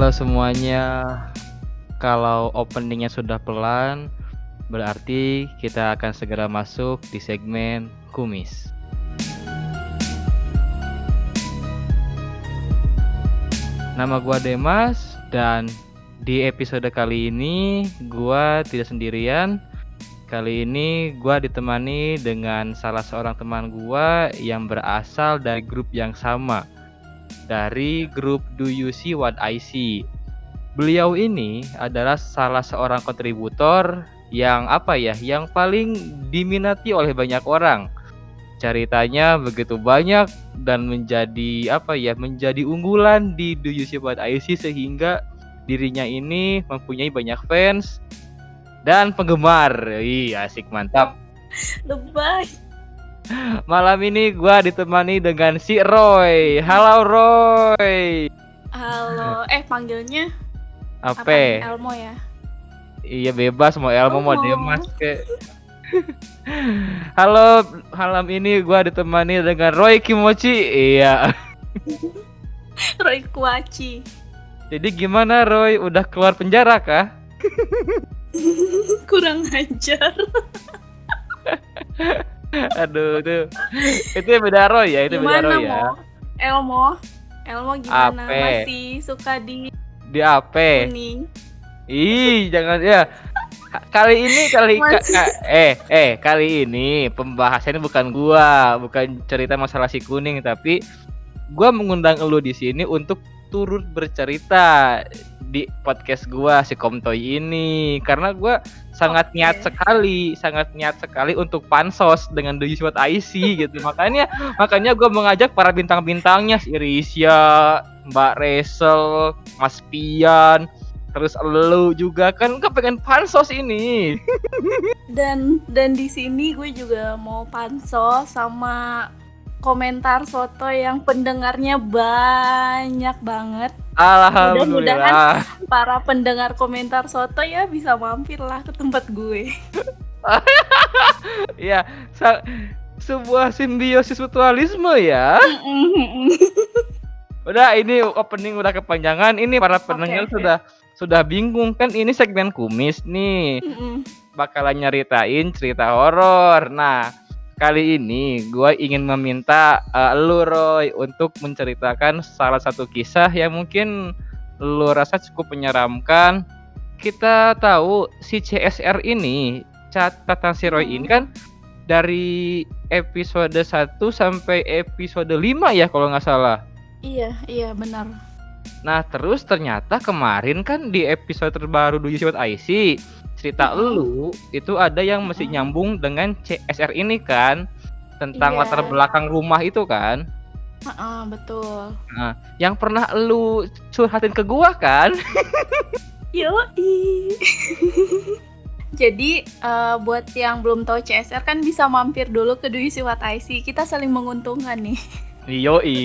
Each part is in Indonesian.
Halo semuanya. Kalau openingnya sudah pelan, berarti kita akan segera masuk di segmen kumis. Nama gua Demas dan di episode kali ini gua tidak sendirian. Kali ini gua ditemani dengan salah seorang teman gua yang berasal dari grup yang sama dari grup Do You See What I See. Beliau ini adalah salah seorang kontributor yang apa ya, yang paling diminati oleh banyak orang. Ceritanya begitu banyak dan menjadi apa ya, menjadi unggulan di Do You See What I See sehingga dirinya ini mempunyai banyak fans dan penggemar. Ih, asik mantap. Lebay. Malam ini gua ditemani dengan si Roy. Halo Roy. Halo. Eh panggilnya apa? Apa? nih? Elmo ya. Iya bebas mau Elmo mau Oh. Demas ke. Halo, malam ini gua ditemani dengan Roy Kimochi. Iya. Roy Kuaci. Jadi gimana Roy? Udah keluar penjara kah? Kurang ajar. Aduh, itu itu beda Roy ya, itu beda gimana Roy ya. Mo? Elmo? Elmo gimana? Ape. Masih suka di Di AP. kuning? Ih, jangan ya. Kali ini kali ka- ka- eh eh kali ini pembahasannya bukan gua, bukan cerita masalah si kuning tapi gua mengundang elu di sini untuk turut bercerita di podcast gua si Komtoy ini karena gua sangat Oke. niat sekali, sangat niat sekali untuk pansos dengan Do You See What I See gitu. Makanya makanya gua mengajak para bintang-bintangnya si Risya, Mbak Resel, Mas Pian, terus elu juga kan gue pengen pansos ini. Dan dan di sini gue juga mau pansos sama komentar foto yang pendengarnya banyak banget. Alhamdulillah. Para pendengar komentar soto ya bisa mampir lah ke tempat gue. Iya, sa- sebuah simbiosis mutualisme ya. Udah ini opening udah kepanjangan. Ini para pendengar oke. sudah sudah bingung kan ini segmen kumis nih. Bakalan nyeritain cerita horor. Nah, kali ini gue ingin meminta eh, lu Roy untuk menceritakan salah satu kisah yang mungkin lu rasa cukup menyeramkan. Kita tahu si CSR ini catatan si Roy ini kan dari episode 1 sampai episode 5 ya kalau nggak salah. Iya, iya benar. Nah terus ternyata kemarin kan di episode terbaru Do You See What I See cerita elu itu ada yang masih nyambung dengan CSR ini kan tentang Iya. latar belakang rumah itu kan. Heeh, betul. Nah yang pernah elu curhatin ke gua kan? Yoi. Jadi eh, buat yang belum tahu CSR kan bisa mampir dulu ke Do You See What I See. Kita saling menguntungkan nih. Yoi.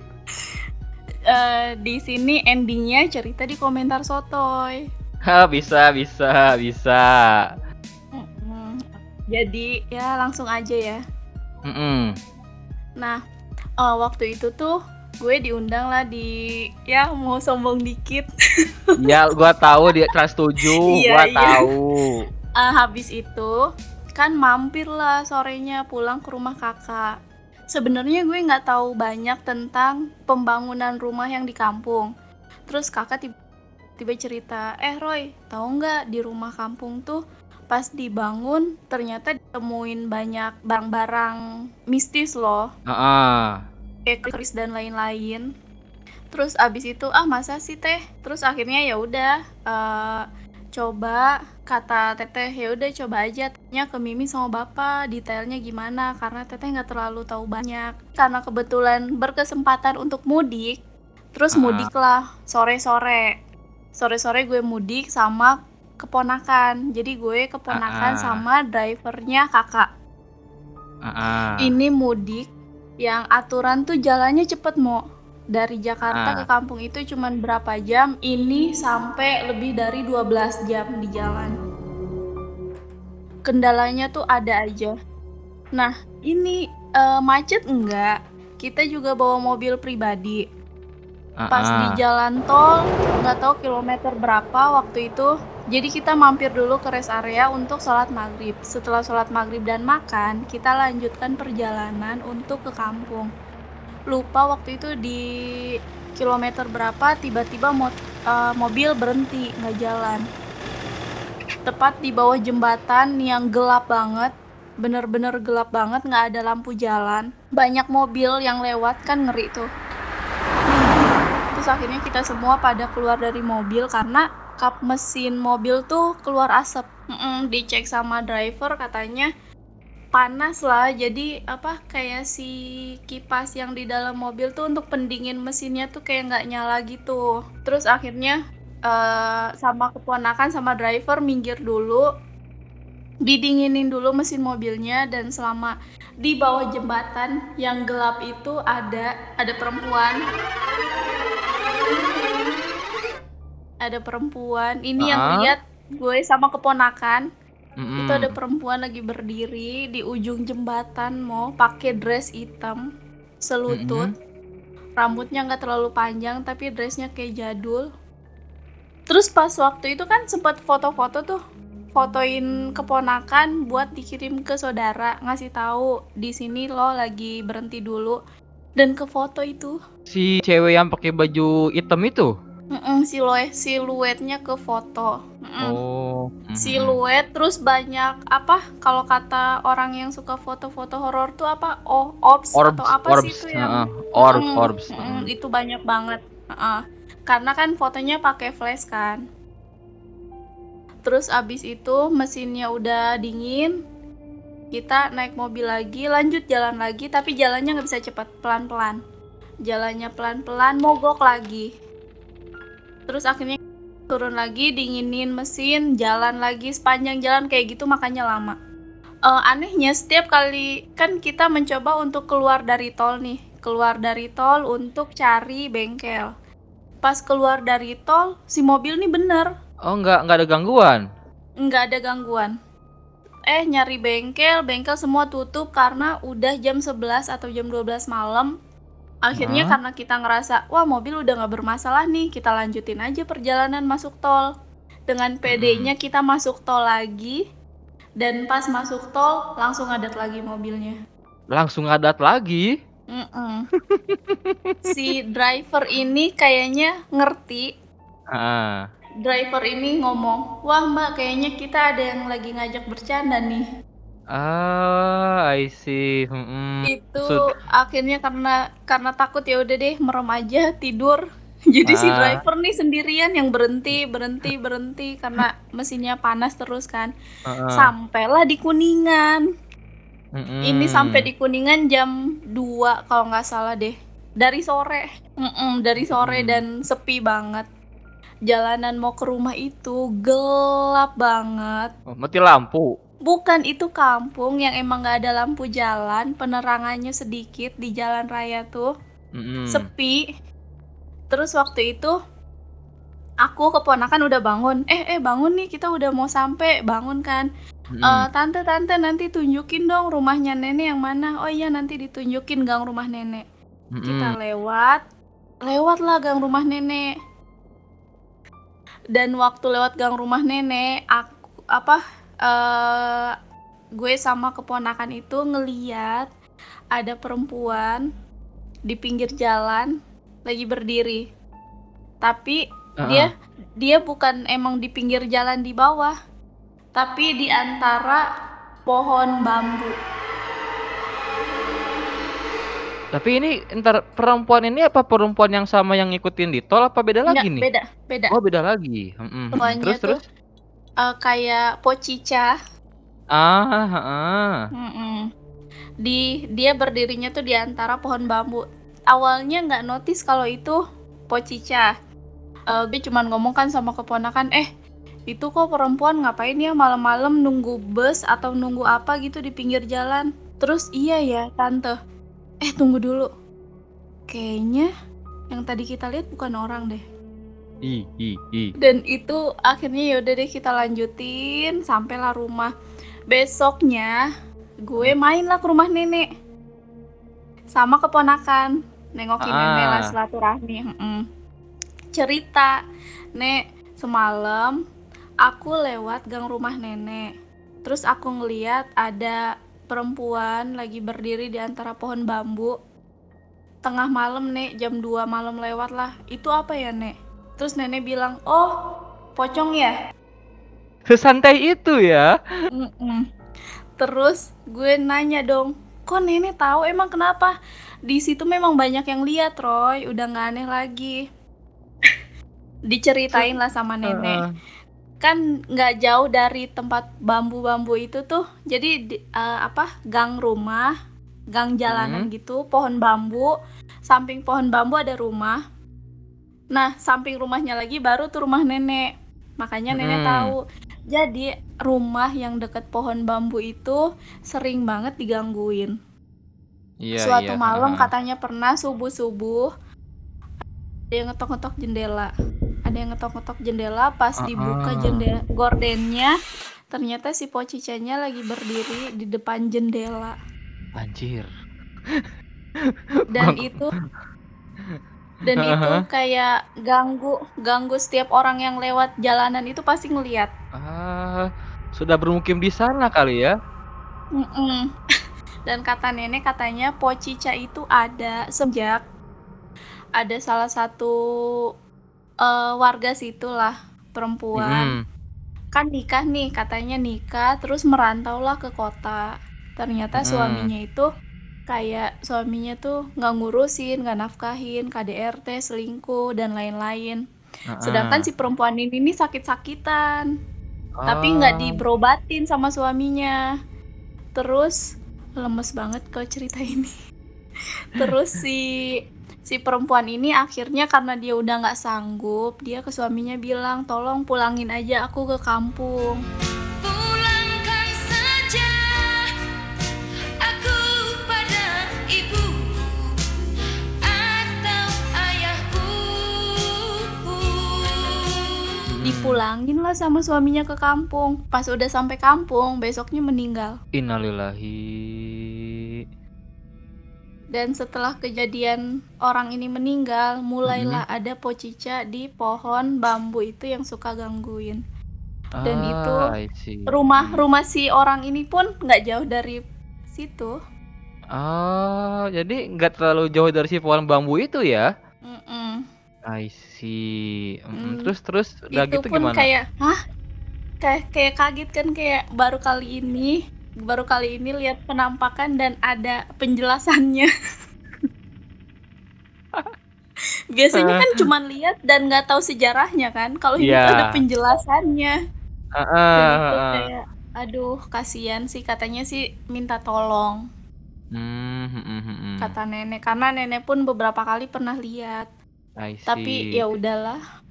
Eh, di sini endingnya cerita di komentar sotoy. Ha, bisa bisa bisa. Mm-mm. Jadi ya langsung aja ya. Mm-mm. Nah eh, waktu itu tuh gue diundang lah di ya mau sombong dikit. Ya gua tahu di kelas 7 Iya, gua iya. tahu. Eh, habis itu kan mampir lah sorenya pulang ke rumah kakak. Sebenarnya gue nggak tahu banyak tentang pembangunan rumah yang di kampung. Terus kakak tiba, tiba cerita, eh Roy, tahu nggak di rumah kampung tuh pas dibangun ternyata ditemuin banyak barang-barang mistis loh, Heeh. kayak keris dan lain-lain. Terus abis itu ah masa sih teh? Terus akhirnya ya udah eh, coba kata teteh ya udah coba aja tanya ke Mimi sama bapak detailnya gimana karena teteh nggak terlalu tahu banyak karena kebetulan berkesempatan untuk mudik terus Ah. mudik lah sore sore sore sore gue mudik sama keponakan. Jadi gue keponakan Ah. sama drivernya kakak. Heeh. ini mudik yang aturan tuh jalannya cepet mau dari Jakarta Ah. ke kampung itu cuman berapa jam ini sampai lebih dari 12 jam di jalan. Kendalanya tuh ada aja. Nah ini eh, macet enggak? Kita juga bawa mobil pribadi Pas di jalan tol, nggak tahu kilometer berapa waktu itu. Jadi kita mampir dulu ke rest area untuk sholat maghrib. Setelah sholat maghrib dan makan, kita lanjutkan perjalanan untuk ke kampung. Lupa waktu itu di kilometer berapa tiba-tiba mo- eh, mobil berhenti nggak jalan. Tepat di bawah jembatan yang gelap banget, bener-bener gelap banget, nggak ada lampu jalan. Banyak mobil yang lewat kan ngeri tuh. Terus akhirnya kita semua pada keluar dari mobil karena kap mesin mobil tuh keluar asap. Mm-mm, dicek sama driver katanya panas lah. Jadi apa kayak si kipas yang di dalam mobil tuh untuk pendingin mesinnya tuh kayak nggak nyala gitu. Terus akhirnya eh, sama keponakan sama driver minggir dulu didinginin dulu mesin mobilnya dan selama di bawah jembatan yang gelap itu ada ada perempuan. Ada perempuan. Ini yang Ah. lihat gue sama keponakan. Mm-mm. itu ada perempuan lagi berdiri di ujung jembatan mau pakai dress hitam selutut. Rambutnya nggak terlalu panjang tapi dressnya kayak jadul. Terus pas waktu itu kan sempat foto-foto tuh fotoin keponakan buat dikirim ke saudara ngasih tahu di sini lo lagi berhenti dulu dan ke foto itu Si cewek yang pakai baju hitam itu. Mm-mm, siluet siluetnya ke foto Mm-mm. Oh. mhm. siluet terus banyak apa kalau kata orang yang suka foto-foto horor tuh apa oh orbs, Orbs, atau apa orbs, sih itu yang heeh. Orbs, Mm, orbs. mm, heeh. itu banyak banget Heeh. karena kan fotonya pakai flash kan terus abis itu mesinnya udah dingin kita naik mobil lagi lanjut jalan lagi tapi jalannya nggak bisa cepet pelan-pelan. Jalannya pelan-pelan mogok lagi. Terus akhirnya turun lagi dinginin mesin jalan lagi sepanjang jalan kayak gitu makanya lama. Eh, anehnya setiap kali kan kita mencoba untuk keluar dari tol nih keluar dari tol untuk cari bengkel. Pas keluar dari tol si mobil nih bener Oh, nggak nggak ada gangguan. nggak ada gangguan eh nyari bengkel bengkel semua tutup karena udah jam 11 atau jam 12 malam akhirnya Hah? karena kita ngerasa wah mobil udah nggak bermasalah nih kita lanjutin aja perjalanan masuk tol dengan PD-nya kita masuk tol lagi dan pas masuk tol langsung adat lagi mobilnya Langsung ngadat lagi. Mm-mm. si driver ini kayaknya ngerti Heeh. Driver ini ngomong wah mbak kayaknya kita ada yang lagi ngajak bercanda nih Ah, I see. Mm-mm. itu Sud- akhirnya karena karena takut ya udah deh merem aja tidur jadi si Ah. driver nih sendirian yang berhenti berhenti berhenti karena mesinnya panas terus kan Heeh. sampailah di kuningan Mm-mm. ini sampai di kuningan jam 2 kalau nggak salah deh dari sore Mm-mm, dari sore Mm. dan sepi banget jalanan mau ke rumah itu gelap banget Oh, mati lampu. Bukan itu kampung yang emang nggak ada lampu jalan, penerangannya sedikit di jalan raya tuh, Mm-mm. sepi. Terus waktu itu aku keponakan udah bangun, eh eh bangun nih kita udah mau sampai, bangun kan. Mm-mm. Eh tante tante nanti tunjukin dong rumahnya nenek yang mana. Oh iya nanti ditunjukin gang rumah nenek. Kita Mm-mm. lewat, lewatlah gang rumah nenek. Dan waktu lewat gang rumah nenek, aku apa eh gue sama keponakan itu ngeliat ada perempuan di pinggir jalan lagi berdiri. Tapi Heeh. dia dia bukan emang di pinggir jalan di bawah, tapi di antara pohon bambu. Tapi ini ntar perempuan ini apa perempuan yang sama yang ngikutin di tol apa beda lagi Nggak, nih? beda, beda. Oh, beda lagi. Mm-mm. Pokoknya Terus tuh terus. eh, kayak pocica. Ah, heeh. Mm-mm. Di dia berdirinya tuh di antara pohon bambu. Awalnya nggak notice kalau itu pocica. Eh, gue cuman ngomong kan sama keponakan, eh itu kok perempuan ngapain ya malam-malam nunggu bus atau nunggu apa gitu di pinggir jalan. Terus iya ya tante. Eh tunggu dulu. Kayaknya yang tadi kita lihat bukan orang deh. I, i, i. Dan itu akhirnya yaudah deh kita lanjutin sampailah rumah. Besoknya gue main lah ke rumah nenek sama keponakan. nengokin nenek lah Ah. silaturahmi mm-mm. cerita nek semalam aku lewat gang rumah nenek terus aku ngeliat ada perempuan lagi berdiri di antara pohon bambu tengah malam nek jam 2 malam lewat lah itu apa ya nek terus nenek bilang oh pocong ya Sesantai itu ya. Mm-mm. Terus gue nanya dong, kok nenek tahu emang kenapa? Di situ memang banyak yang lihat, Roy. Udah nggak aneh lagi. Diceritain lah sama nenek. Heeh. Kan nggak jauh dari tempat bambu-bambu itu tuh. Jadi di- eh, apa? Gang rumah, gang jalanan gitu, pohon bambu. Samping pohon bambu ada rumah. Nah, samping rumahnya lagi baru tuh rumah nenek. Makanya nenek Mm. tahu. Jadi rumah yang deket pohon bambu itu sering banget digangguin. Iya, Suatu iya, malam katanya pernah subuh-subuh ada yang ngetok-ngetok jendela. Ada yang ngetok-ngetok jendela pas dibuka Heeh. jendela gordennya ternyata si pocicanya lagi berdiri di depan jendela Anjir. dan itu dan itu Heeh. kayak ganggu ganggu setiap orang yang lewat jalanan itu pasti ngeliat. Ah, sudah bermukim di sana kali ya? Mm-mm. Dan kata nenek katanya pocica itu ada sejak ada salah satu eh, warga situ lah perempuan Mm. kan nikah nih katanya nikah terus merantau lah ke kota ternyata Mm. suaminya itu kayak suaminya tuh nggak ngurusin nggak nafkahin KDRT selingkuh dan lain-lain sedangkan Heeh. si perempuan ini nih sakit-sakitan tapi nggak Ah. diberobatin sama suaminya terus lemes banget kalau cerita ini terus si si perempuan ini akhirnya karena dia udah nggak sanggup dia ke suaminya bilang tolong pulangin aja aku ke kampung Pulangkan saja aku pada ibu atau ayahku. Mm. dipulangin lah sama suaminya ke kampung pas udah sampai kampung besoknya meninggal Innalillahi. Dan setelah kejadian orang ini meninggal mulailah ada pocica di pohon bambu itu yang suka gangguin Dan itu Ah, I see. rumah rumah si orang ini pun nggak jauh dari situ Oh, jadi nggak terlalu jauh dari si pohon bambu itu ya? Mm-mm. I see. Mm, Mm. Terus terus udah itu gitu pun gimana? kayak hah kayak kayak kaget kan kayak baru kali ini baru kali ini lihat penampakan dan ada penjelasannya. Biasanya kan cuman lihat dan nggak tahu sejarahnya kan kalau ini Iya. ada penjelasannya. Heeh, dan itu kayak aduh kasihan sih katanya sih minta tolong. Hmm, hmm, hmm, kata nenek karena nenek pun beberapa kali pernah lihat. Tapi ya udahlah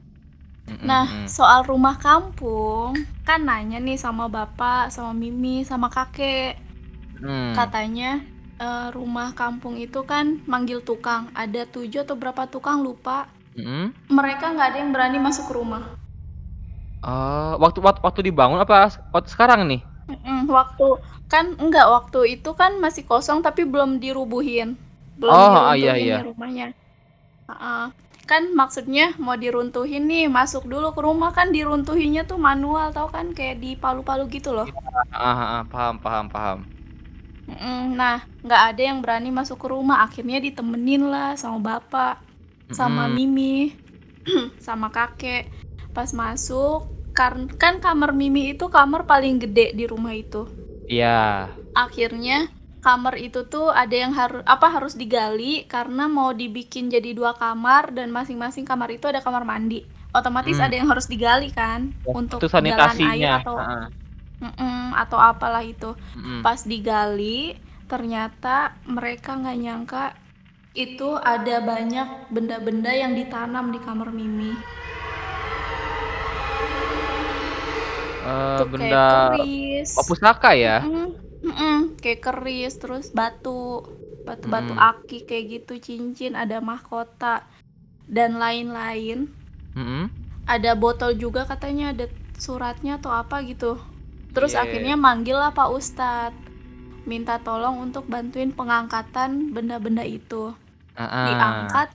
Mm, mm, Nah, mm. soal rumah kampung, kan nanya nih sama bapak, sama Mimi, sama kakek. Hmm. Katanya eh, rumah kampung itu kan manggil tukang. Ada tujuh atau berapa tukang lupa. Mm-mm. Mereka nggak ada yang berani masuk ke rumah. Oh, waktu waktu waktu dibangun apa waktu sekarang nih? Mm-mm, waktu kan enggak waktu itu kan masih kosong tapi belum dirubuhin. Belum Oh, ah, iya, iya. rumahnya. Ah, kan maksudnya mau diruntuhin nih, masuk dulu ke rumah kan diruntuhinnya tuh manual tau kan kayak di palu-palu gitu loh. Ah, ah, ah, paham paham paham. Nah, nggak ada yang berani masuk ke rumah. Akhirnya ditemenin lah sama bapak, sama. Mimi, sama kakek. Pas masuk, kan, kan kamar Mimi itu kamar paling gede di rumah itu. Iya. Akhirnya kamar itu tuh ada yang harus apa harus digali karena mau dibikin jadi dua kamar dan masing-masing kamar itu ada kamar mandi. Otomatis Hmm. ada yang harus digali kan Ya, untuk itu jalan sanitasinya. air atau Heeh. Mm-mm, atau apalah itu. Mm-mm. Pas digali, ternyata mereka nggak nyangka itu ada banyak benda-benda yang ditanam di kamar Mimi. Tuh benda kayak keris. oh, pusaka ya? Mm, mm-mm, kayak keris, terus batu, batu-batu Mm. aki kayak gitu, cincin, ada mahkota dan lain-lain. Mm-mm. Ada botol juga katanya ada suratnya atau apa gitu. Terus Iya. akhirnya manggil lah Pak Ustadz minta tolong untuk bantuin pengangkatan benda-benda itu. Heeh. diangkat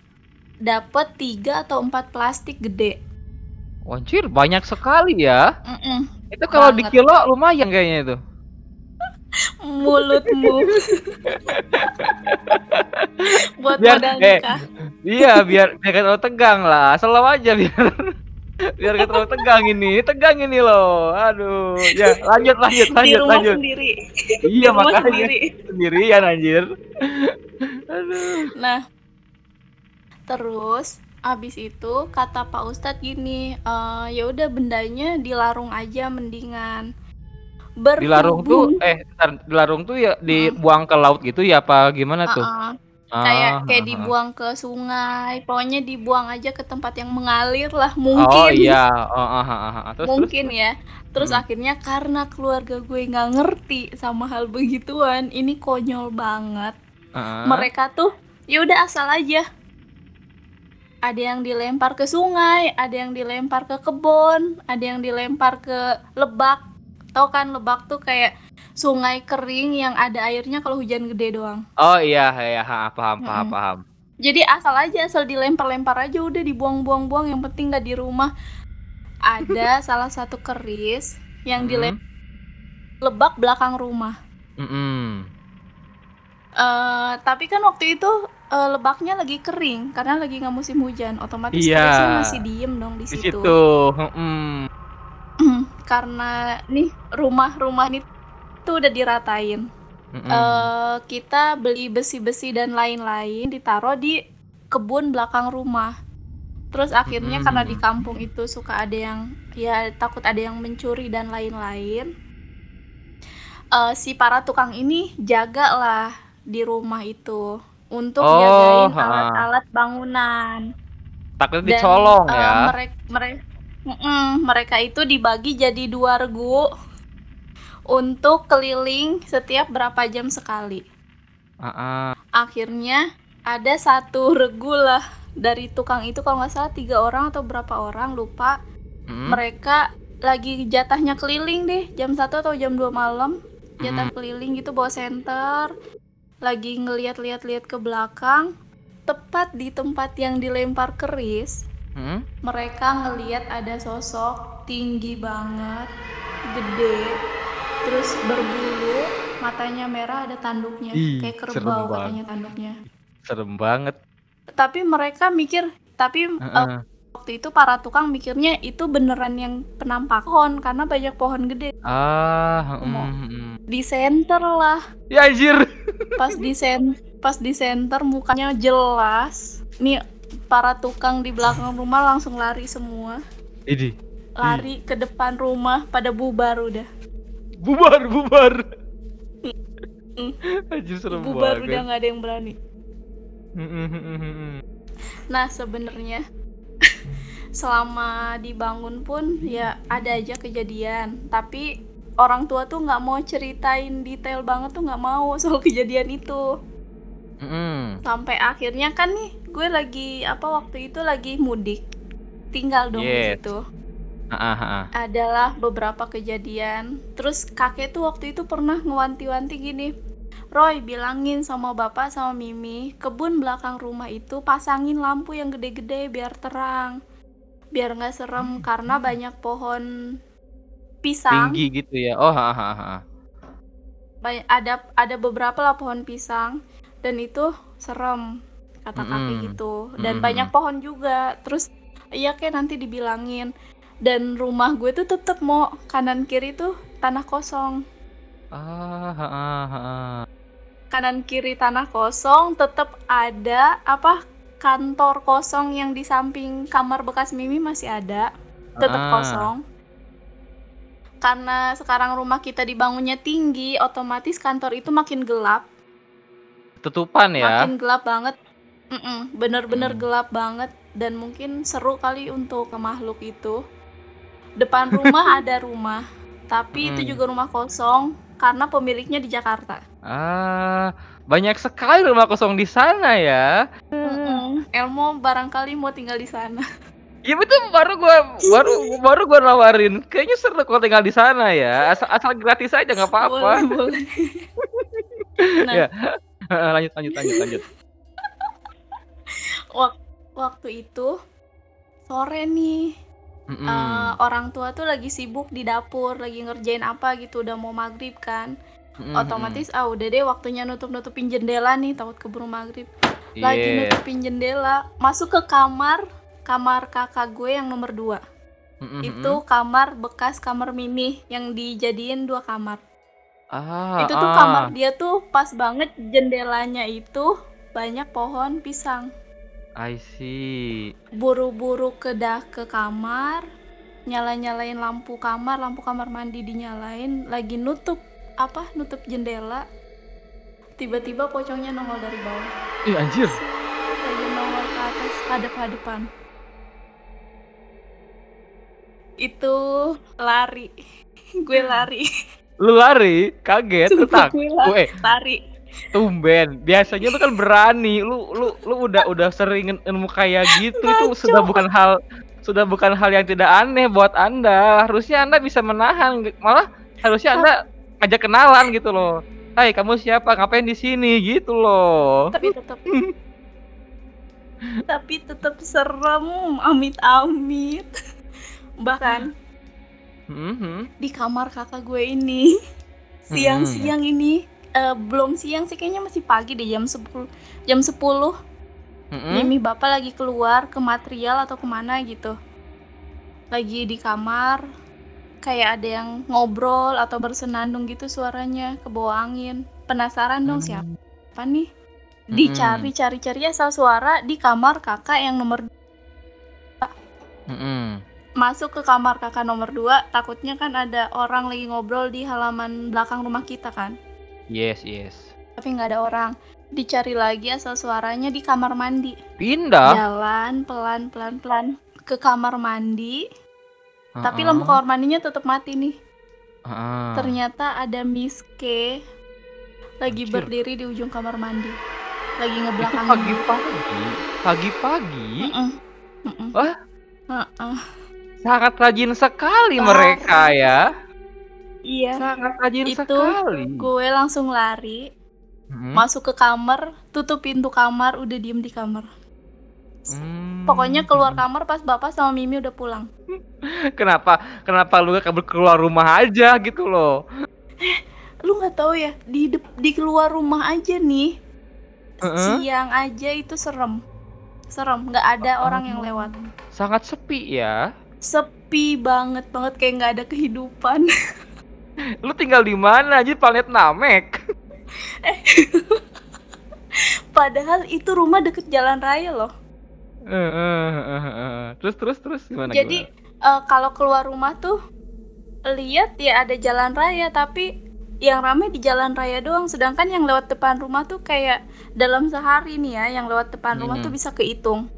dapet tiga atau empat plastik gede Anjir, banyak sekali ya. Mm-mm. Itu kalau di kilo lumayan kayaknya itu. Mulutmu buat Biar- modal eh. nikah Iya, biar biar terlalu tegang lah. Selalu aja biar biar gak terlalu tegang ini. Tegang ini loh. Aduh. Ya, lanjut lanjut di lanjut rumah lanjut. sendiri Iya, di rumah makanya sendiri sendirian anjir. Aduh. Nah, terus abis itu kata Pak Ustadz gini, "Eh, ya udah bendanya dilarung aja mendingan. Dilarung tuh Berhubung- eh ntar, dilarung tuh ya dibuang ke laut gitu ya apa gimana tuh? Uh-uh, Ah, kayak kayak ah, ah. dibuang ke sungai, pokoknya dibuang aja ke tempat yang mengalir lah Oh mungkin. iya. Oh, ah, ah, ah, ah. Terus mungkin ya. Terus Hmm. akhirnya karena keluarga gue nggak ngerti sama hal begituan, ini konyol banget. terus? Ah. mereka tuh ya udah asal aja ada yang dilempar ke sungai ada yang dilempar ke kebun ada yang dilempar ke lebak tau kan lebak tuh kayak sungai kering yang ada airnya kalau hujan gede doang Oh iya, iya, ha, paham, paham, Mm-mm. paham. jadi asal aja asal dilempar-lempar aja udah dibuang-buang-buang yang penting nggak di rumah ada salah satu keris yang Mm. dilempar lebak belakang rumah Mm-mm. Eh, tapi kan waktu itu eh, lebaknya lagi kering karena lagi nggak musim hujan, otomatis Iya. kerisnya masih diem dong di Di situ. situ. mm. Karena nih rumah-rumah ini tuh udah diratain. Mm-mm. Eh, kita beli besi-besi dan lain-lain ditaruh di kebun belakang rumah. Terus akhirnya karena di Mm. kampung itu suka ada yang ya takut ada yang mencuri dan lain-lain. Eh, si para tukang ini jagalah di rumah itu untuk Oh, jagain alat-alat bangunan. Takutnya dicolong eh, ya. mereka mereka mereka itu dibagi jadi dua regu untuk keliling setiap berapa jam sekali. Ah. Akhirnya ada satu regu lah dari tukang itu kalau nggak salah tiga orang atau berapa orang lupa. Mm. Mereka lagi jatahnya keliling deh jam 1 atau jam 2 malam jatah Mm. keliling gitu bawa senter lagi ngeliat-liat-liat ke belakang tepat di tempat yang dilempar keris Mm. mereka ngeliat ada sosok tinggi banget, gede, terus berbulu, matanya merah ada tanduknya, Ih, kayak kerbau katanya tanduknya. Serem banget. Tapi mereka mikir, tapi eh, Heeh. waktu itu para tukang mikirnya itu beneran yang penampak pohon karena banyak pohon gede Ah, mm, Mau- mm. di center lah. Ya anjir. Pas di sen, pas di center mukanya jelas. Nih para tukang di belakang rumah langsung lari semua. Ini. lari ke depan rumah pada bubar udah Bubar, bubar. Anjir serem bubar udah banget. nggak ada yang berani nah sebenarnya selama dibangun pun ya ada aja kejadian tapi orang tua tuh nggak mau ceritain detail banget tuh nggak mau soal kejadian itu Mm, sampai akhirnya kan nih gue lagi apa waktu itu lagi mudik tinggal dong di Yes. situ Ah, ah, ah. adalah beberapa kejadian. Terus kakek tuh waktu itu pernah ngewanti-wanti gini, Roy bilangin sama bapak sama Mimi, kebun belakang rumah itu pasangin lampu yang gede-gede biar terang, biar nggak serem karena banyak pohon pisang. Tinggi gitu ya. Oh, ha, ha, ha. Ba- ada ada beberapa lah pohon pisang dan itu serem kata kakek Mm-mm. gitu. Dan Mm-mm. banyak pohon juga. Terus iya kayak nanti dibilangin. Dan rumah gue tuh tetep mau kanan kiri tuh tanah kosong. Ah, ha, ha, ha. Kanan kiri tanah kosong tetep ada apa kantor kosong yang di samping kamar bekas Mimi masih ada. Tetep Ah. kosong. Karena sekarang rumah kita dibangunnya tinggi, otomatis kantor itu makin gelap. Tutupan ya. makin gelap banget Mm-mm, bener-bener Hmm. gelap banget dan mungkin seru kali untuk ke makhluk itu depan rumah ada rumah tapi itu Mm. juga rumah kosong karena pemiliknya di Jakarta Ah, banyak sekali rumah kosong di sana ya. Mm-mm. Elmo barangkali mau tinggal di sana Iya betul baru gua baru baru gua nawarin. Kayaknya seru kalau tinggal di sana ya. Asal asal gratis aja nggak apa-apa. boleh boleh nah Ya. lanjut lanjut lanjut lanjut. Wak- waktu itu sore nih Mm-mm. eh, orang tua tuh lagi sibuk di dapur lagi ngerjain apa gitu udah mau maghrib kan Mm-mm, otomatis ah udah deh waktunya nutup nutupin jendela nih takut keburu maghrib lagi Iya. nutupin jendela masuk ke kamar kamar kakak gue yang nomor dua Mm-mm, itu kamar bekas kamar mimi yang dijadiin dua kamar ah, itu tuh ah. kamar dia tuh pas banget jendelanya itu banyak pohon pisang I see. buru-buru kedah ke kamar nyala-nyalain lampu kamar lampu kamar mandi dinyalain lagi nutup apa nutup jendela tiba-tiba pocongnya nongol dari bawah Ih anjir. lagi nongol ke atas hadap-hadapan itu lari gue lari Lu lari, kaget, lu tak. gue lari. Gue lari tumben. Biasanya lu kan berani. Lu lu lu udah udah sering ilmu kayak gitu itu sudah bukan hal sudah bukan hal yang tidak aneh buat Anda. Harusnya Anda bisa menahan. Malah harusnya Anda ajak kenalan gitu loh. Hai, kamu siapa? Ngapain di sini? Gitu loh. tapi tetap tapi tetap serem amit-amit bahkan Mhm. di kamar kakak gue ini siang-siang ini eh, belum siang sih kayaknya masih pagi deh jam 10 jam 10 Mhm. Mimi bapak lagi keluar ke material atau ke mana gitu lagi di kamar kayak ada yang ngobrol atau bersenandung gitu suaranya ke bawah angin penasaran dong Hmm. siapa nih dicari cari cari asal suara di kamar kakak yang nomor Mhm. Masuk ke kamar kakak nomor 2 takutnya kan ada orang lagi ngobrol di halaman belakang rumah kita kan Yes, yes. tapi nggak ada orang dicari lagi asal suaranya di kamar mandi Pindah. jalan pelan pelan pelan ke kamar mandi tapi Heeh. lampu kamar mandinya tetap mati nih Heeh. ternyata ada Miss K lagi Anjir. berdiri di ujung kamar mandi lagi ngebelakangin pagi-pagi. Pagi-pagi. Mm-mm. Mm-mm. Wah. Heeh. Sangat rajin sekali Parah. mereka ya. iya Sangat rajin Itu sekali. gue langsung lari Hmm. masuk ke kamar tutup pintu kamar udah diem di kamar Hmm. pokoknya keluar kamar pas bapak sama Mimi udah pulang Kenapa? Kenapa lu gak kabur keluar rumah aja gitu loh? lu nggak tahu ya di di keluar rumah aja nih Heeh. siang aja itu serem serem nggak ada orang yang lewat Sangat sepi ya. Sepi banget banget kayak nggak ada kehidupan Lu tinggal di mana aja planet Namek? padahal itu rumah deket jalan raya loh heeh. terus terus terus gimana? jadi eh, kalau keluar rumah tuh lihat ya ada jalan raya tapi yang ramai di jalan raya doang sedangkan yang lewat depan rumah tuh kayak dalam sehari nih ya yang lewat depan rumah Hmm. tuh bisa kehitung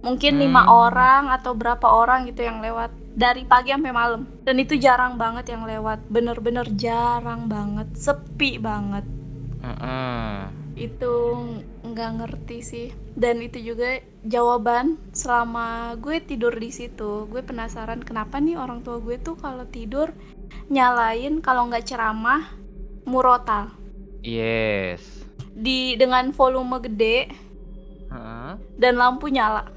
mungkin Hmm. lima orang atau berapa orang gitu yang lewat dari pagi sampai malam dan itu jarang banget yang lewat bener-bener jarang banget sepi banget gimana? Heeh. itu nggak ngerti sih dan itu juga jawaban selama gue tidur di situ gue penasaran kenapa nih orang tua gue tuh kalau tidur nyalain kalau nggak ceramah murotal Yes. di dengan volume gede Heeh. dan lampu nyala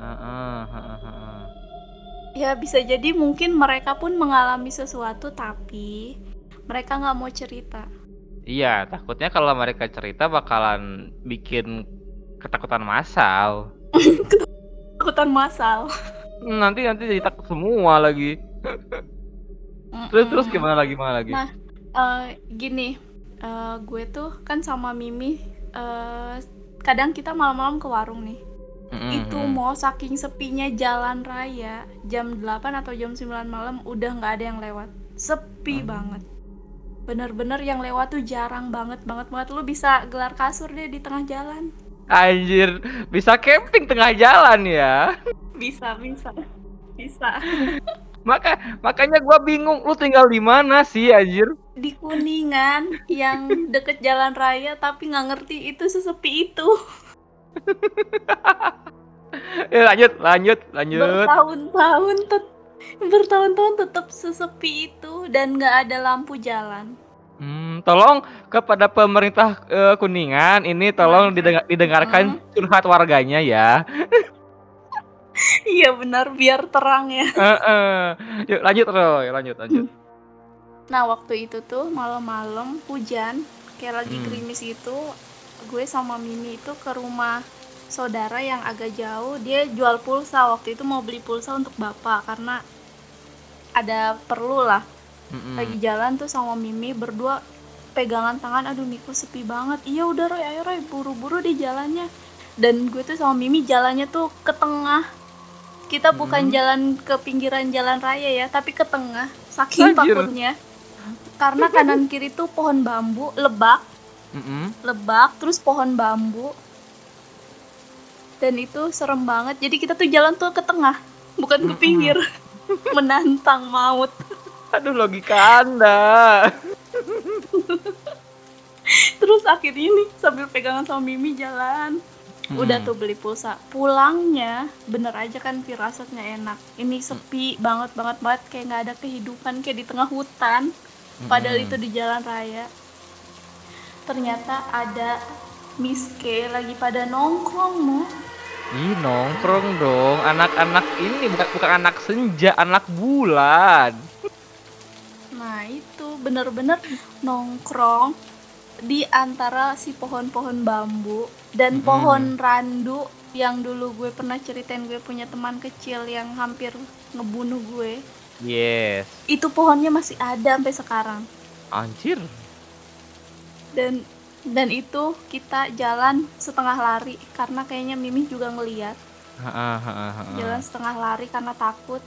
Heeh, heeh, heeh. ya bisa jadi mungkin mereka pun mengalami sesuatu tapi mereka nggak mau cerita Iya, takutnya kalau mereka cerita bakalan bikin ketakutan massal. takutan masal Nanti nanti jadi takut semua lagi. Terus terus gimana lagi gimana lagi? Nah, Eh, gini eh, gue tuh kan sama Mimi eh, kadang kita malam-malam ke warung nih Mm-mm, itu mm. mau saking sepinya jalan raya jam 8 atau jam 9 malam udah nggak ada yang lewat sepi Hmm. banget bener-bener yang lewat tuh jarang banget banget banget lu bisa gelar kasur deh di tengah jalan Anjir, bisa camping tengah jalan ya. bisa bisa bisa Maka makanya gua bingung lu tinggal di mana sih anjir? di kuningan yang deket jalan raya tapi nggak ngerti itu sesepi itu Eh, lanjut, lanjut, lanjut. bertahun-tahun tet bertahun-tahun tetap sesepi itu dan nggak ada lampu jalan Hmm, tolong kepada pemerintah, eee, Kuningan ini tolong didenga didengarkan Mhm. curhat warganya ya. Iya benar, biar terang ya. Heeh. Yuk lanjut Roy, lanjut lanjut. Nah, waktu itu tuh malam-malam hujan, kayak lagi Hmm. gerimis gitu. Gue sama Mimi itu ke rumah saudara yang agak jauh. Dia jual pulsa. Waktu itu mau beli pulsa untuk bapak karena ada perlu lah. Mhm. Lagi jalan tuh sama Mimi berdua pegangan tangan. Aduh, Miko sepi banget. Iya udah Roy, ayo Roy, buru-buru di jalannya. Dan gue tuh sama Mimi jalannya tuh ke tengah. Kita bukan Mhm. jalan ke pinggiran jalan raya ya, tapi ke tengah. Saking takutnya. Karena kanan kiri tuh pohon bambu, lebak, Mhm. lebak, terus pohon bambu. Dan itu serem banget. Jadi kita tuh jalan tuh ke tengah, bukan ke pinggir. Menantang maut. Aduh logika Anda. Terus akhirnya nih sambil pegangan sama Mimi jalan. Udah Mhm. tuh beli pulsa. Pulangnya bener aja kan firasatnya enak. Ini sepi banget banget banget kayak nggak ada kehidupan kayak di tengah hutan. Padahal Mhm. itu di jalan raya. Ternyata ada Miss K lagi pada nongkrong mu. Ih nongkrong dong, anak-anak ini bukan bukan anak senja, anak bulan. Nah itu bener-bener nongkrong di antara si pohon-pohon bambu dan Mm-mm. pohon randu yang dulu gue pernah ceritain gue punya teman kecil yang hampir ngebunuh gue. Yes. Itu pohonnya masih ada sampai sekarang. Anjir. Dan dan itu kita jalan setengah lari karena kayaknya Mimi juga ngeliat. Jalan setengah lari karena takut.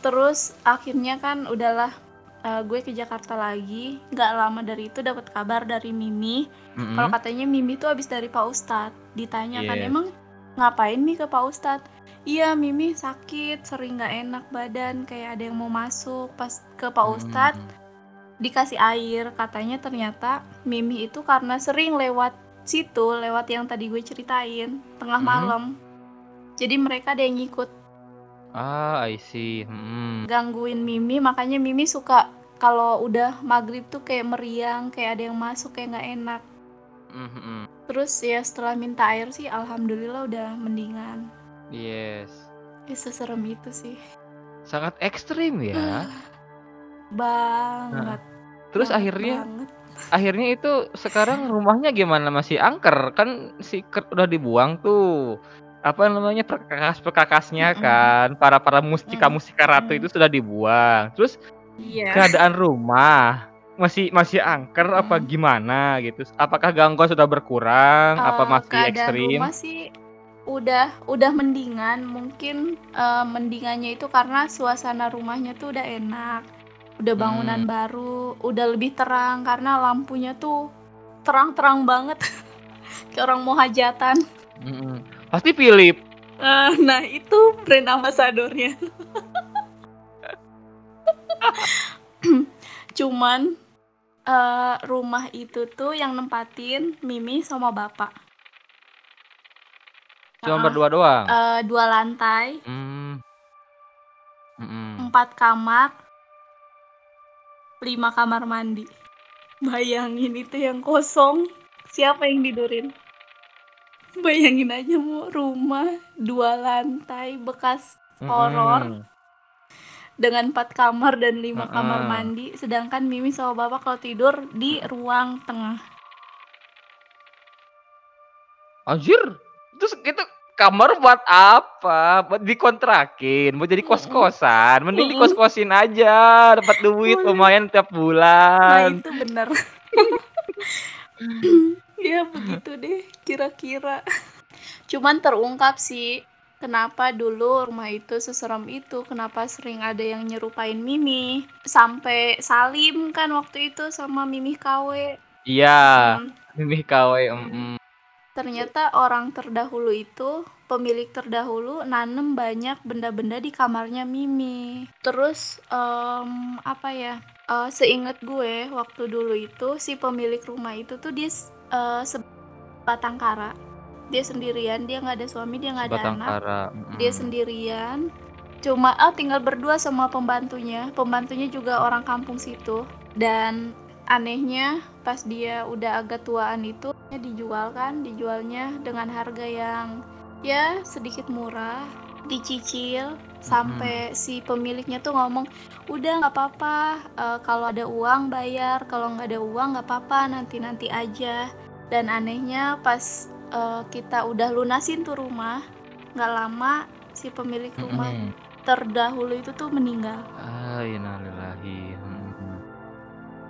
Terus akhirnya kan udahlah eh, gue ke Jakarta lagi. Nggak lama dari itu dapat kabar dari Mimi. Mhm. kalau katanya Mimi tuh habis dari Pak Ustadz ditanya kan Yes. emang ngapain nih ke Pak Ustadz iya Mimi sakit sering nggak enak badan kayak ada yang mau masuk pas ke Pak. Ustadz dikasih air katanya ternyata Mimi itu karena sering lewat situ lewat yang tadi gue ceritain tengah Mhm. malam jadi mereka ada yang ngikut Ah, I see. Mhm. gangguin Mimi makanya Mimi suka kalau udah maghrib tuh kayak meriang kayak ada yang masuk kayak nggak enak Mhm. terus ya setelah minta air sih alhamdulillah udah mendingan Yes. ya seserem itu sih Sangat ekstrim ya. banget Terus banget akhirnya banget. akhirnya itu sekarang rumahnya gimana? Masih angker? Kan si Kurt udah dibuang tuh. Apa namanya perkakas-perkakasnya Mm-mm. kan, para para mustika-mustika ratu Mm-mm. itu sudah dibuang. Terus iya keadaan rumah masih masih angker apa Mm. gimana gitu? Apakah gangguan sudah berkurang? apa Eh, masih ekstrim? rumah sih udah udah mendingan mungkin eh, mendingannya itu karena suasana rumahnya tuh udah enak udah bangunan Hmm. baru udah lebih terang karena lampunya tuh terang-terang banget kayak orang mau hajatan Mm-mm. Pasti Philip. Eh, nah itu brand ambassadornya cuman eh, rumah itu tuh yang nempatin Mimi sama bapak Cuma Ah, berdua doang. eh, dua lantai Hmm. Mm-mm. empat kamar lima kamar mandi. Bayangin itu yang kosong. Siapa yang tidurin? Bayangin aja mau rumah dua lantai bekas horor. Mm-mm. dengan empat kamar dan lima kamar Heeh. mandi. Sedangkan Mimi sama bapak kalau tidur di ruang tengah. Anjir, terus itu kamar buat apa? Buat dikontrakin, buat jadi kos-kosan. Mending dikos-kosin aja, dapat duit lumayan tiap nah bulan. itu bener ya begitu deh kira-kira cuman terungkap sih kenapa dulu rumah itu seserem itu kenapa sering ada yang nyerupain Mimi sampai Salim kan waktu itu sama Mimi KW Iya, Hmm, Mimi KW. mm-mm. Ternyata orang terdahulu itu pemilik terdahulu nanem banyak benda-benda di kamarnya Mimi. Terus em, apa ya eh, seingat gue waktu dulu itu si pemilik rumah itu tuh dia eh, sebatang kara. Dia sendirian dia nggak ada suami dia nggak ada anak. kara. dia sendirian. Cuma ah tinggal berdua sama pembantunya. Pembantunya juga orang kampung situ. Dan anehnya pas dia udah agak tuaan itu dijual kan dijualnya dengan harga yang ya sedikit murah dicicil sampai si pemiliknya tuh ngomong udah nggak apa-apa eh, kalau ada uang bayar kalau nggak ada uang nggak apa-apa nanti nanti aja dan anehnya pas eh, kita udah lunasin tuh rumah nggak lama si pemilik rumah Mm-mm. terdahulu itu tuh meninggal Ah, innalillahi.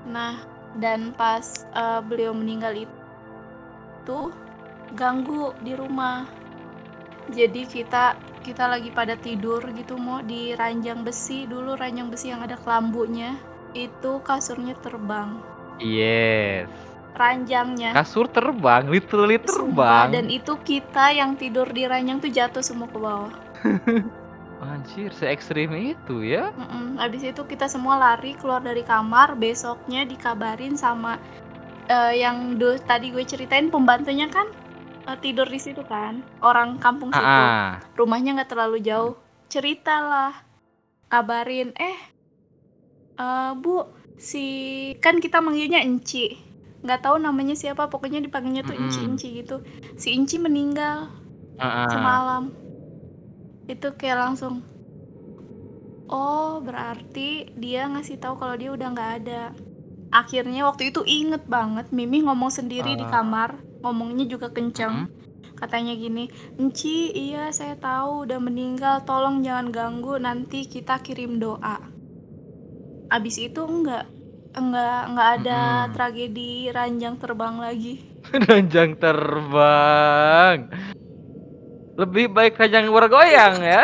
Nah, dan pas eh, beliau meninggal itu ganggu di rumah. Jadi kita kita lagi pada tidur gitu mau di ranjang besi dulu ranjang besi yang ada kelambunya itu kasurnya terbang Yes. ranjangnya Kasur terbang, literally Sumpah, terbang. dan itu kita yang tidur di ranjang tuh jatuh semua ke bawah Anjir, se ekstrim itu ya. Mm-mm. Habis itu kita semua lari keluar dari kamar. Besoknya dikabarin sama eh, yang du- tadi gue ceritain pembantunya kan eh, tidur di situ kan. Orang kampung situ. Ah, Rumahnya nggak terlalu jauh. Ceritalah, kabarin. Eh, eh, bu, si kan kita manggilnya Enci. Nggak tahu namanya siapa. Pokoknya dipanggilnya tuh. Enci-Enci gitu. Si Enci meninggal ah. semalam itu kayak langsung oh berarti dia ngasih tahu kalau dia udah nggak ada akhirnya waktu itu inget banget Mimi ngomong sendiri di Ah. kamar ngomongnya juga kenceng Mm. katanya gini Enci iya saya tahu udah meninggal tolong jangan ganggu nanti kita kirim doa abis itu enggak enggak enggak ada Mm-mm. tragedi ranjang terbang lagi Ranjang terbang. Lebih baik ranjang bergoyang ya.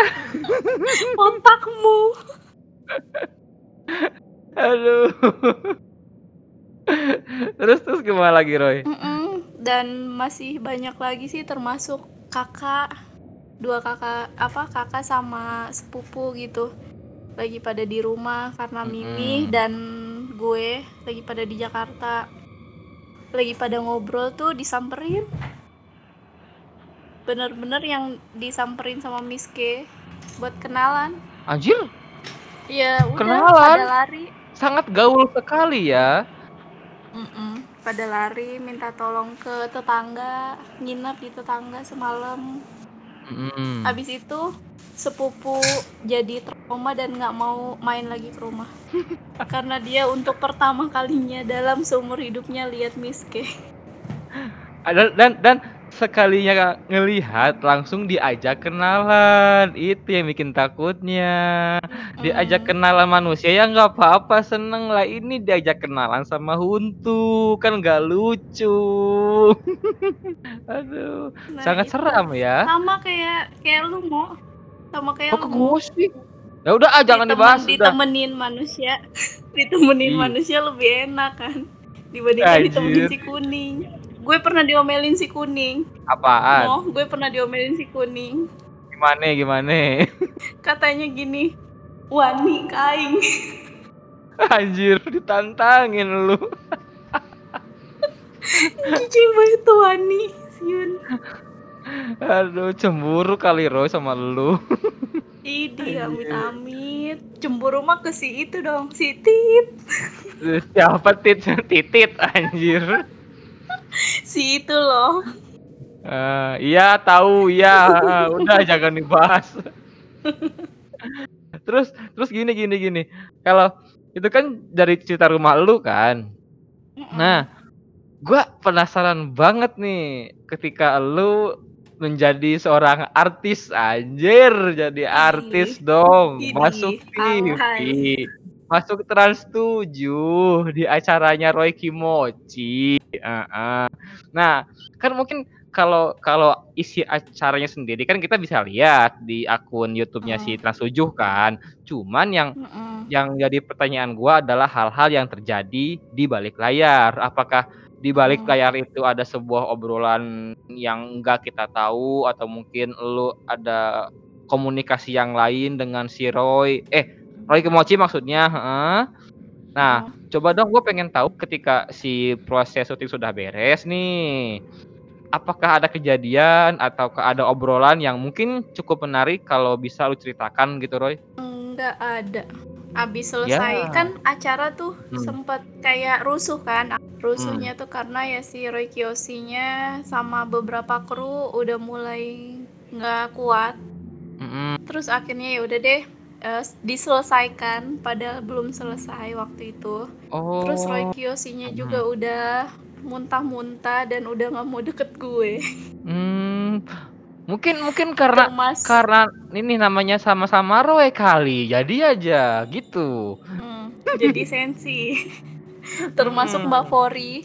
otakmu Aduh. terus terus gimana lagi Roy? Mm-mm, dan masih banyak lagi sih termasuk kakak dua kakak apa kakak sama sepupu gitu lagi pada di rumah karena Mimi Mm-mm. dan gue lagi pada di Jakarta lagi pada ngobrol tuh disamperin bener-bener yang disamperin sama Miss K buat kenalan Anjir, ya udah Kenalan? pada lari sangat gaul sekali ya. Mm-mm, pada lari minta tolong ke tetangga nginep di tetangga semalam Mm-mm. habis itu sepupu jadi trauma dan nggak mau main lagi ke rumah karena dia untuk pertama kalinya dalam seumur hidupnya lihat Miss K Dan dan dan sekalinya ngelihat langsung diajak kenalan. Itu yang bikin takutnya. Diajak Mm, kenalan manusia ya nggak apa-apa seneng lah ini diajak kenalan sama huntu kan nggak lucu. Aduh, nah sangat itu seram ya. sama kayak kayak lu mau sama kayak lu Mo. gue sih? Ya udah ah jangan Ditemen- dibahas udah. ditemenin manusia ditemenin manusia lebih enak kan dibandingkan Anjir. ditemenin si kuning gue pernah diomelin si kuning Apaan? Mo, gue pernah diomelin si kuning Gimana gimana? katanya gini wani kaing Anjir, ditantangin lu. cici banget tuh wani siun Aduh, cemburu kali Roy sama lu. Idi Anjir. amit amit cemburu mah ke si itu dong si tit Siapa tit titit anjir. si itu loh. Eh, iya tahu iya. Udah jangan dibahas. Terus terus gini gini gini. Kalau itu kan dari cerita rumah lu kan? Nah gua penasaran banget nih ketika lu menjadi seorang artis. Anjir jadi artis dong. masuk TV. Masuk Trans 7 di acaranya Roy Kimochi Heeh. nah kan mungkin kalau kalau isi acaranya sendiri kan kita bisa lihat di akun YouTube-nya si Mm. Trans 7 kan. Cuman yang yang jadi pertanyaan gua adalah hal-hal yang terjadi di balik layar. Apakah di balik Hmm. layar itu ada sebuah obrolan yang enggak kita tahu atau mungkin lu ada komunikasi yang lain dengan si Roy eh Roy Kimochi maksudnya, heeh. Nah, Mm. coba dong gue pengen tahu ketika si proses syuting sudah beres nih apakah ada kejadian atau ada obrolan yang mungkin cukup menarik kalau bisa lu ceritakan gitu Roy? Enggak ada. abis selesai Ya. kan acara tuh Hmm. sempet kayak rusuh kan rusuhnya tuh karena ya si Roy Kiyoshi-nya sama beberapa kru udah mulai nggak kuat Mm-mm. terus akhirnya ya udah deh eh, diselesaikan padahal belum selesai waktu itu Oh. terus Roy Kiyoshi-nya Hmm. juga udah muntah-muntah dan udah nggak mau deket gue Hmm, mungkin mungkin karena Termas karena ini namanya sama-sama Roy kali. Jadi aja gitu. Hmm, jadi sensi termasuk Mm. Mbak Fori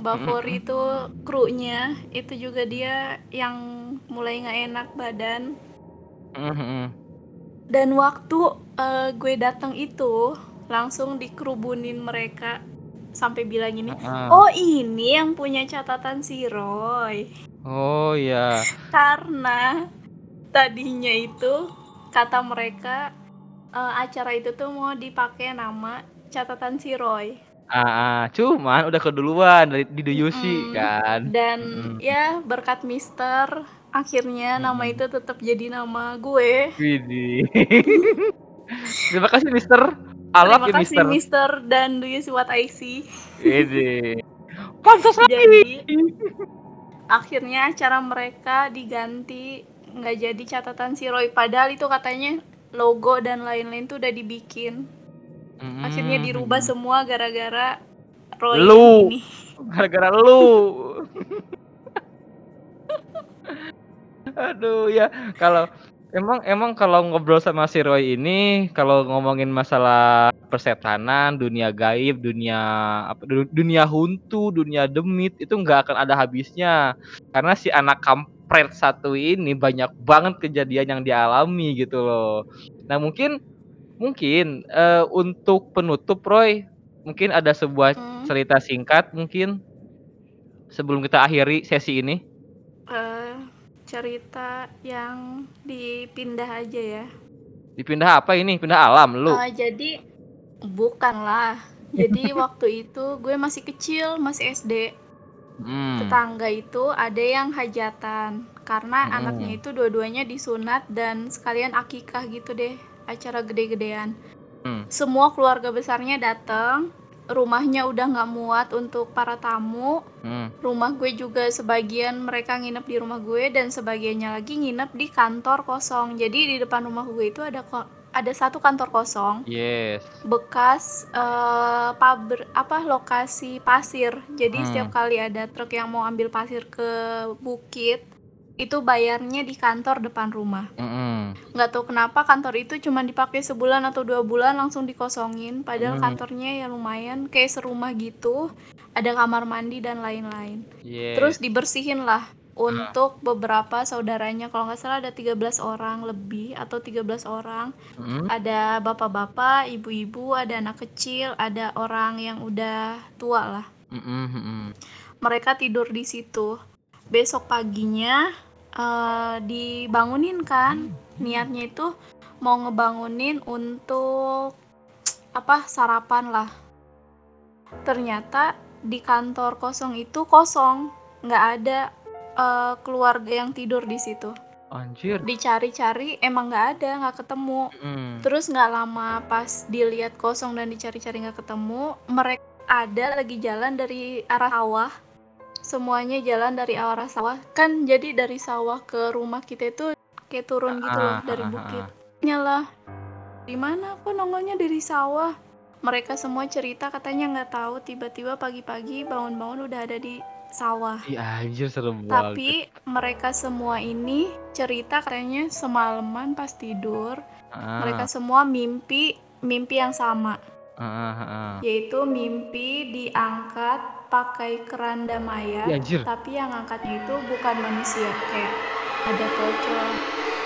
Mbak Mm-mm. Fori itu krunya itu juga dia yang mulai nggak enak badan Mm-mm. Dan waktu eh, gue datang itu langsung dikerubunin mereka sampai bilang gini Heeh. oh ini yang punya catatan si Roy Oh ya. karena tadinya itu kata mereka eh, acara itu tuh mau dipakai nama catatan si Roy Ah, ah, cuman udah keduluan dari di Duyushi Mm-mm. kan. dan Mm-mm. ya berkat Mister akhirnya nama Mm-mm. itu tetap jadi nama gue Widih. Terima kasih Mister. Alap terima ya kasih Mister. Mister dan do you see what I see Widih. Pantas lagi. jadi akhirnya acara mereka diganti nggak jadi catatan si Roy padahal itu katanya logo dan lain-lain tuh udah dibikin akhirnya dirubah semua gara-gara Roy Lu. ini Gara-gara lu. Aduh ya, kalau emang emang kalau ngobrol sama si Roy ini, kalau ngomongin masalah persetanan, dunia gaib, dunia apa du- dunia huntu, dunia demit itu nggak akan ada habisnya. Karena si anak kampret satu ini banyak banget kejadian yang dialami gitu loh. Nah, mungkin mungkin eh, untuk penutup Roy, mungkin ada sebuah Hmm. cerita singkat mungkin sebelum kita akhiri sesi ini. Cerita yang dipindah aja ya Dipindah apa ini? Pindah alam lu. Eh, jadi bukan lah jadi waktu itu gue masih kecil masih SD Hmm. tetangga itu ada yang hajatan karena Hmm. anaknya itu dua-duanya disunat dan sekalian akikah gitu deh acara gede-gedean Hmm. semua keluarga besarnya datang rumahnya udah nggak muat untuk para tamu Hmm. rumah gue juga sebagian mereka nginep di rumah gue dan sebagiannya lagi nginep di kantor kosong jadi di depan rumah gue itu ada ko- ada satu kantor kosong Yes. bekas eh, pabrik apa lokasi pasir. Jadi Hmm. setiap kali ada truk yang mau ambil pasir ke bukit, itu bayarnya di kantor depan rumah. Mm-mm. Nggak tahu kenapa kantor itu cuma dipakai sebulan atau dua bulan langsung dikosongin. Padahal Hmm. kantornya ya lumayan kayak serumah gitu, ada kamar mandi dan lain-lain. Yes. Terus dibersihin lah untuk beberapa saudaranya kalau nggak salah ada 13 orang lebih atau 13 orang Mm-mm. ada bapak-bapak, ibu-ibu, ada anak kecil, ada orang yang udah tua lah. Mm-mm. Mereka tidur di situ. Besok paginya eh, dibangunin kan. Niatnya itu mau ngebangunin untuk apa sarapan lah. Ternyata di kantor kosong itu kosong, nggak ada eh, keluarga yang tidur di situ. Anjir. Dicari-cari emang nggak ada, nggak ketemu. Mm. Terus nggak lama pas dilihat kosong dan dicari-cari nggak ketemu, mereka ada lagi jalan dari arah sawah. Semuanya jalan dari arah sawah. Kan jadi dari sawah ke rumah kita itu kayak turun gitu loh Ah, dari ah, ah, bukit. Nyala. Di mana kok nongolnya dari sawah? Mereka semua cerita katanya nggak tahu tiba-tiba pagi-pagi bangun-bangun udah ada di sawah. Ih anjir serem banget. Tapi mereka semua ini cerita katanya semalaman pas tidur Ah, mereka semua mimpi mimpi yang sama ah, ah, ah. yaitu mimpi diangkat pakai keranda mayat anjir. tapi yang angkatnya itu bukan manusia kayak ada pocong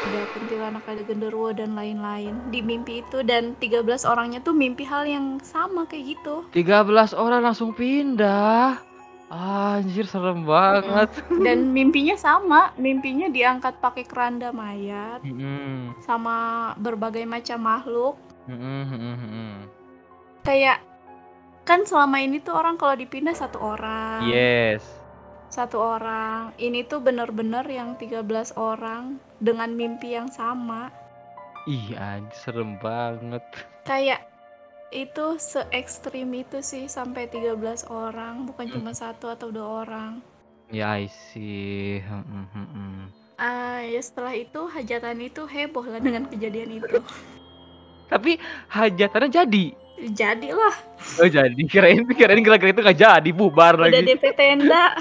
ada kuntilanak ada genderuwo dan lain-lain di mimpi itu dan 13 orangnya tuh mimpi hal yang sama kayak gitu 13 orang langsung pindah. Anjir serem banget. dan mimpinya sama mimpinya diangkat pakai keranda mayat Mm-mm. sama berbagai macam makhluk mm-mm, mm-mm. kayak kan selama ini tuh orang kalau dipindah satu orang Yes. satu orang ini tuh bener-bener yang 13 orang dengan mimpi yang sama Ih, anjir serem banget. Kayak itu se ekstrim itu sih sampai 13 orang, bukan cuma satu atau dua orang. Ya, I see. Ah, ya setelah itu hajatan itu heboh lah dengan kejadian itu. Tapi hajatannya jadi? Jadilah, Oh, jadi. Kirain kirain gara-gara itu nggak jadi, bubar udah lagi. DP tenda.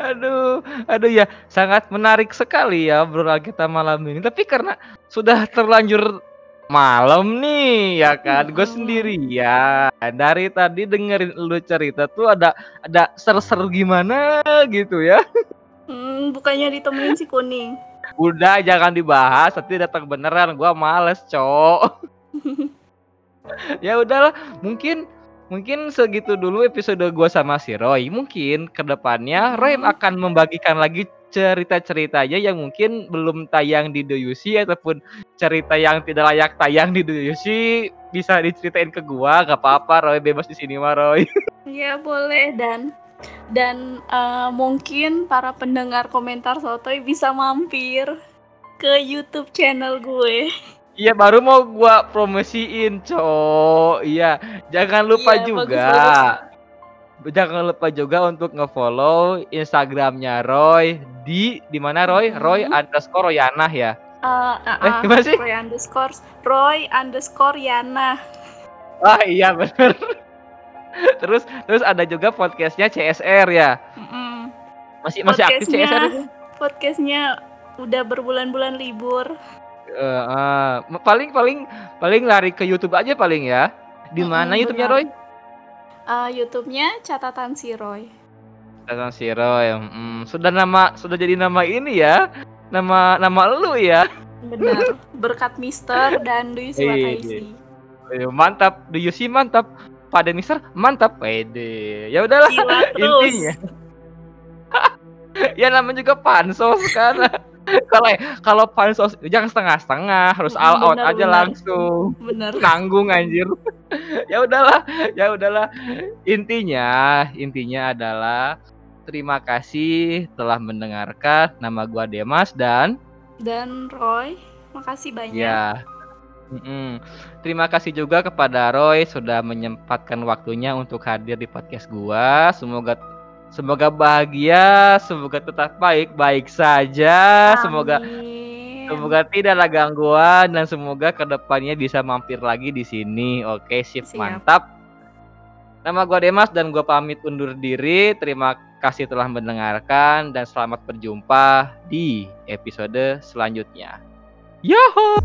Aduh, aduh ya sangat menarik sekali ya obrolan kita malam ini. Tapi karena sudah terlanjur malam nih ya kan, gue Mhm. sendirian. Dari tadi dengerin lu cerita tuh ada ada ser-ser gimana gitu ya. Hmm, bukannya ditemenin si kuning. Udah jangan dibahas, nanti datang beneran. Gua males, Cok. ya udahlah, mungkin mungkin segitu dulu episode gua sama si Roy. Mungkin ke depannya Roy Mhm. akan membagikan lagi cerita-ceritanya yang mungkin belum tayang di Doyusi ataupun cerita yang tidak layak tayang di Doyusi bisa diceritain ke gua, gak apa-apa Roy bebas di sini mah Roy. Ya boleh dan dan eh, mungkin para pendengar komentar sotoy bisa mampir ke YouTube channel gue. Iya baru mau gua promosiin, Cok. Iya, jangan lupa Iya, juga. bagus, Jangan lupa juga untuk ngefollow Instagramnya Roy di di mana Roy? Mhm. Roy underscore Royanah ya. Eh, ah, Eh, ah, gimana sih? Roy underscore Roy underscore Yana. Ah iya bener. terus terus ada juga podcastnya CSR ya. Mm-mm. Masih masih aktif CSR itu? Podcastnya udah berbulan-bulan libur. Eh, eh, paling paling paling lari ke YouTube aja paling ya. Di mana Mm-mm, YouTube-nya. Roy? Eh, YouTube-nya catatan si Roy. Catatan si Roy. Hmm, sudah nama sudah jadi nama ini ya. Nama nama lu ya. Benar. Berkat Mister dan Dwi Iya, Swataisi. Eh, mantap, do you see mantap. Pada Mister mantap, pede. Ya udahlah intinya. ya namanya juga pansos kan. Kalau kalau pansos jangan setengah-setengah, harus all out aja benar. langsung. Bener. Nanggung anjir. ya udahlah, ya udahlah. Intinya, intinya adalah terima kasih telah mendengarkan. Nama gua Demas dan Dan Roy, makasih banyak. Ya. Mm-mm. Terima kasih juga kepada Roy sudah menyempatkan waktunya untuk hadir di podcast gua. Semoga semoga bahagia, semoga tetap baik-baik saja. Semoga Amin. semoga tidak ada gangguan dan semoga ke depannya bisa mampir lagi di sini. Oke, sip, Siap. mantap. Nama gua Demas dan gua pamit undur diri. Terima kasih telah mendengarkan dan selamat berjumpa di episode selanjutnya. Yoho!